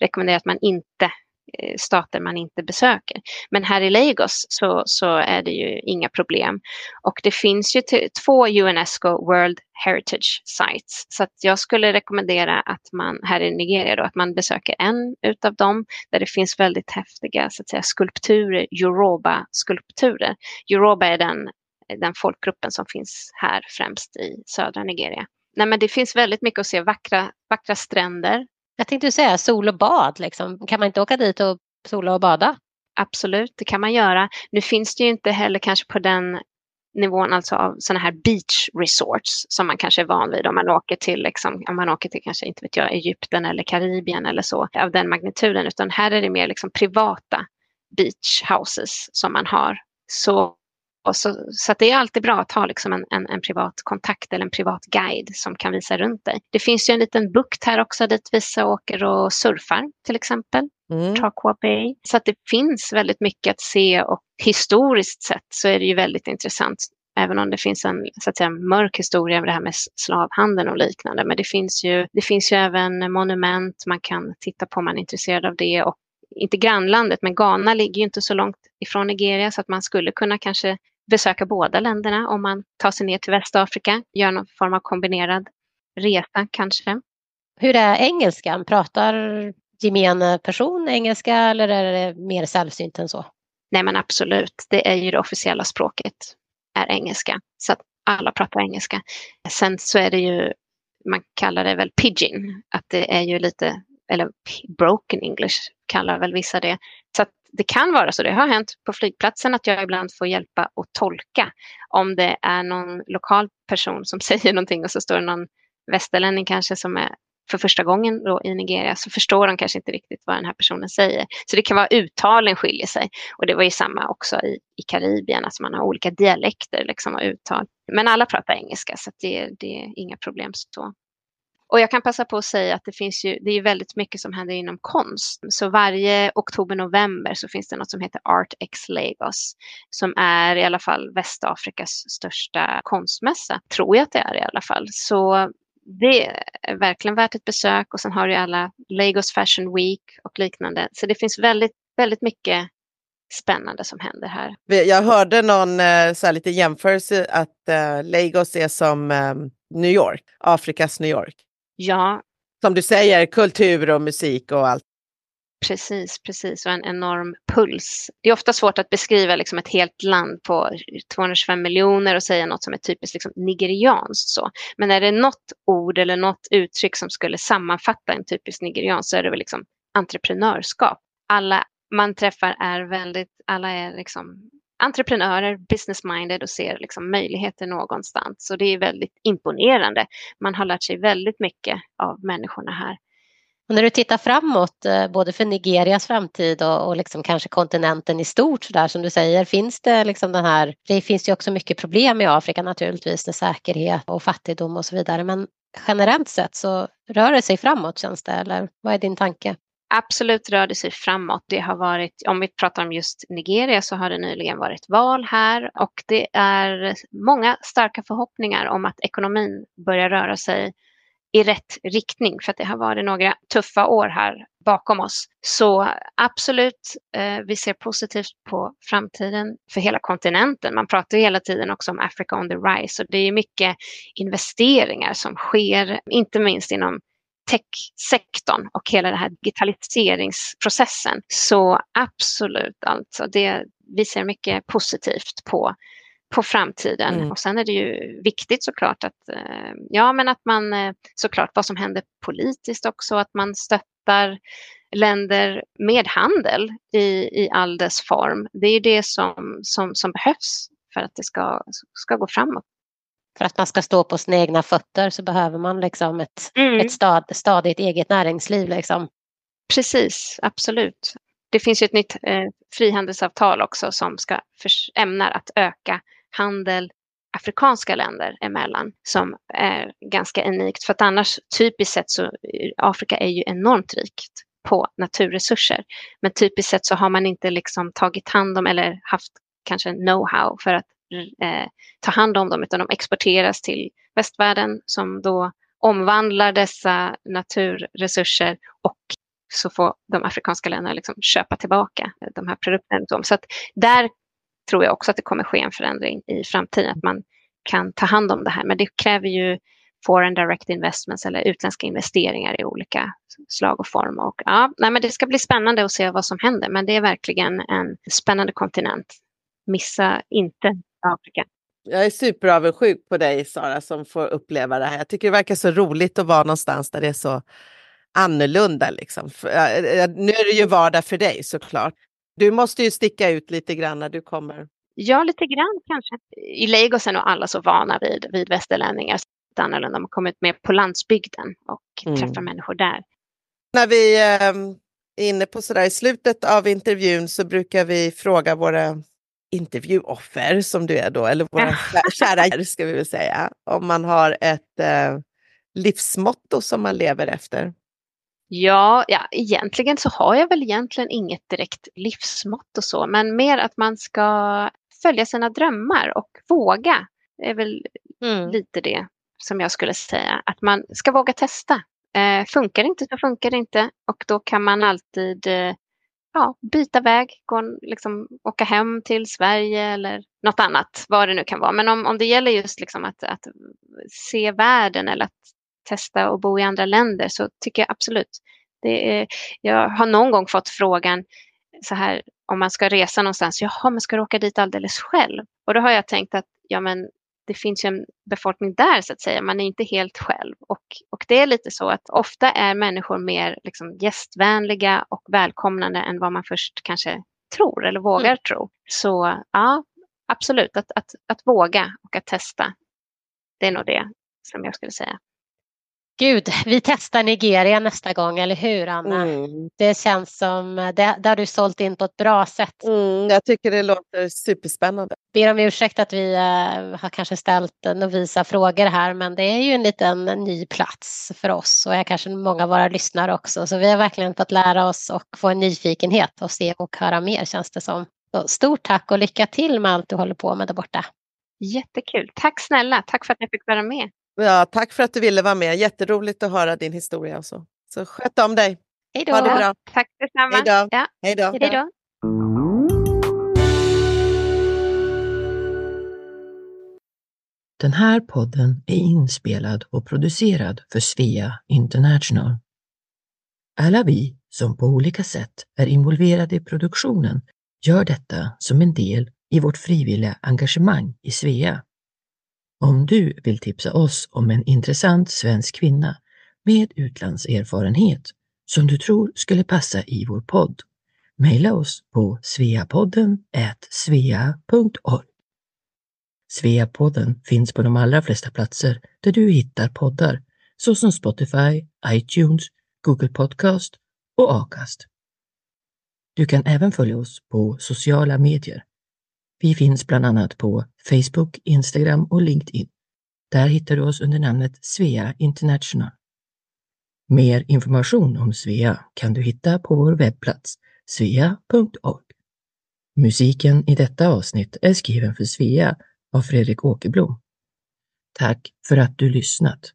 rekommendera att man inte Eh, stater man inte besöker. Men här i Lagos så, så är det ju inga problem. Och det finns ju två UNESCO World Heritage Sites. Så att jag skulle rekommendera att man här i Nigeria då, att man besöker en utav dem där det finns väldigt häftiga så att säga, skulpturer, Yoruba-skulpturer. Yoruba är den, den folkgruppen som finns här främst i södra Nigeria. Nej, men det finns väldigt mycket att se, vackra, vackra stränder, jag tänkte säga sol och bad, liksom. kan man inte åka dit och sola och bada? Absolut, det kan man göra. Nu finns det ju inte heller kanske på den nivån alltså av sådana här beach resorts som man kanske är van vid om man åker till, liksom, om man åker till kanske inte vet jag, Egypten eller Karibien eller så av den magnituden utan här är det mer liksom privata beach houses som man har. Så så, så det är alltid bra att ha liksom en, en, en, privat kontakt eller en privat guide som kan visa runt dig. Det finns ju en liten bukt här också dit vissa åker och surfar till exempel. Mm. Tarqua Bay. Så att det finns väldigt mycket att se och historiskt sett så är det ju väldigt intressant. Även om det finns en så att säga, mörk historia över det här med slavhandeln och liknande. Men det finns, ju, det finns ju även monument man kan titta på om man är intresserad av det. Och inte grannlandet, men Ghana ligger ju inte så långt ifrån Nigeria så att man skulle kunna kanske besöka båda länderna om man tar sig ner till Västafrika, gör någon form av kombinerad resa kanske. Hur är engelskan? Pratar gemene person engelska eller är det mer sällsynt än så? Nej men absolut, det är ju det officiella språket, är engelska. Så att alla pratar engelska. Sen så är det ju, man kallar det väl pidgin, att det är ju lite, eller broken English kallar väl vissa det. Så att det kan vara så, det har hänt på flygplatsen att jag ibland får hjälpa och tolka om det är någon lokal person som [laughs] säger någonting och så står det någon västerlänning kanske som är för första gången då i Nigeria så förstår de kanske inte riktigt vad den här personen säger. Så det kan vara uttalen skiljer sig. Och det var ju samma också i, i Karibien, alltså man har olika dialekter liksom och uttal. Men alla pratar engelska så det, det är inga problem så. Och jag kan passa på att säga att det finns ju, det är väldigt mycket som händer inom konst. Så varje oktober-november så finns det något som heter Art X Lagos som är i alla fall Västafrikas största konstmässa. Tror jag att det är i alla fall. Så det är verkligen värt ett besök och sen har du alla Lagos Fashion Week och liknande. Så det finns väldigt, väldigt mycket spännande som händer här. Jag hörde någon eh, så här, lite jämförelse att eh, Lagos är som eh, New York, Afrikas New York. Ja. Som du säger, kultur och musik och allt. Precis, precis. Och en enorm puls. Det är ofta svårt att beskriva liksom ett helt land på 225 miljoner och säga något som är typiskt liksom nigerianskt. Så. Men är det något ord eller något uttryck som skulle sammanfatta en typisk nigerian så är det väl liksom entreprenörskap. Alla man träffar är väldigt, alla är liksom entreprenörer, business-minded och ser liksom möjligheter någonstans. Så det är väldigt imponerande. Man har lärt sig väldigt mycket av människorna här. Och när du tittar framåt, eh, både för Nigerias framtid och, och liksom kanske kontinenten i stort, så där, som du säger, finns det liksom den här, det finns ju också mycket problem i Afrika naturligtvis, med säkerhet och fattigdom och så vidare, men generellt sett så rör det sig framåt känns det, eller vad är din tanke? Absolut rör det sig framåt. Det har varit, om vi pratar om just Nigeria så har det nyligen varit val här och det är många starka förhoppningar om att ekonomin börjar röra sig i rätt riktning för att det har varit några tuffa år här bakom oss. Så absolut, eh, vi ser positivt på framtiden för hela kontinenten. Man pratar hela tiden också om Africa on the rise och det är mycket investeringar som sker, inte minst inom techsektorn och hela den här digitaliseringsprocessen. Så absolut, alltså det, vi ser mycket positivt på, på framtiden. Mm. Och sen är det ju viktigt såklart att, eh, ja, men att man eh, såklart vad som händer politiskt också, att man stöttar länder med handel i, i all dess form. Det är det som, som, som behövs för att det ska, ska gå framåt för att man ska stå på sina egna fötter så behöver man liksom ett, mm. ett stad, stadigt eget näringsliv. Liksom. Precis, absolut. Det finns ju ett nytt eh, frihandelsavtal också som ska för, ämnar att öka handel afrikanska länder emellan som är ganska unikt. För att annars typiskt sett så Afrika är ju enormt rikt på naturresurser. Men typiskt sett så har man inte liksom tagit hand om eller haft kanske know-how för att eh, ta hand om dem utan de exporteras till västvärlden som då omvandlar dessa naturresurser och så får de afrikanska länderna liksom köpa tillbaka de här produkterna. Så att där tror jag också att det kommer ske en förändring i framtiden, att man kan ta hand om det här. Men det kräver ju foreign direct investments eller utländska investeringar i olika slag och form. Och, ja, nej, men det ska bli spännande att se vad som händer, men det är verkligen en spännande kontinent. Missa inte Afrika. Jag är superavundsjuk på dig Sara som får uppleva det här. Jag tycker det verkar så roligt att vara någonstans där det är så annorlunda. Liksom. Nu är det ju vardag för dig såklart. Du måste ju sticka ut lite grann när du kommer. Ja, lite grann kanske. I Lagos är nog alla så vana vid, vid västerlänningar. Det annorlunda. Man kommer ut mer på landsbygden och mm. träffar människor där. När vi är inne på sådär i slutet av intervjun så brukar vi fråga våra intervjuoffer som du är då, eller våra kära ska vi väl säga, om man har ett eh, livsmotto som man lever efter. Ja, ja, egentligen så har jag väl egentligen inget direkt livsmotto så, men mer att man ska följa sina drömmar och våga. Det är väl mm. lite det som jag skulle säga, att man ska våga testa. Eh, funkar det inte så funkar det inte och då kan man alltid eh, ja, byta väg, gå, liksom, åka hem till Sverige eller något annat, vad det nu kan vara. Men om, om det gäller just liksom att, att se världen eller att testa och bo i andra länder så tycker jag absolut. Det är, jag har någon gång fått frågan så här om man ska resa någonstans, jaha, men ska du åka dit alldeles själv? Och då har jag tänkt att ja, men det finns ju en befolkning där så att säga, man är inte helt själv. Och, och det är lite så att ofta är människor mer liksom, gästvänliga och välkomnande än vad man först kanske tror eller vågar mm. tro. Så ja, absolut, att, att, att våga och att testa. Det är nog det som jag skulle säga. Gud, vi testar Nigeria nästa gång, eller hur Anna? Mm. Det känns som, det, det har du sålt in på ett bra sätt. Mm, jag tycker det låter superspännande. Ber om ursäkt att vi uh, har kanske ställt novisa frågor här, men det är ju en liten ny plats för oss och är kanske många av våra lyssnare också. Så vi har verkligen fått lära oss och få en nyfikenhet och se och höra mer känns det som. Så stort tack och lycka till med allt du håller på med där borta. Jättekul. Tack snälla. Tack för att jag fick vara med. Ja, tack för att du ville vara med. Jätteroligt att höra din historia. Och så. så sköt om dig. Hej då. Ha det bra. Tack detsamma. Hej då. Ja. Hej då. Hej då. Den här podden är inspelad och producerad för Svea International. Alla vi som på olika sätt är involverade i produktionen gör detta som en del i vårt frivilliga engagemang i Svea. Om du vill tipsa oss om en intressant svensk kvinna med utlandserfarenhet som du tror skulle passa i vår podd, mejla oss på sveapodden svea.org. Sveapodden finns på de allra flesta platser där du hittar poddar såsom Spotify, iTunes, Google Podcast och Acast. Du kan även följa oss på sociala medier vi finns bland annat på Facebook, Instagram och LinkedIn. Där hittar du oss under namnet Svea International. Mer information om Svea kan du hitta på vår webbplats svea.org. Musiken i detta avsnitt är skriven för Svea av Fredrik Åkerblom. Tack för att du lyssnat!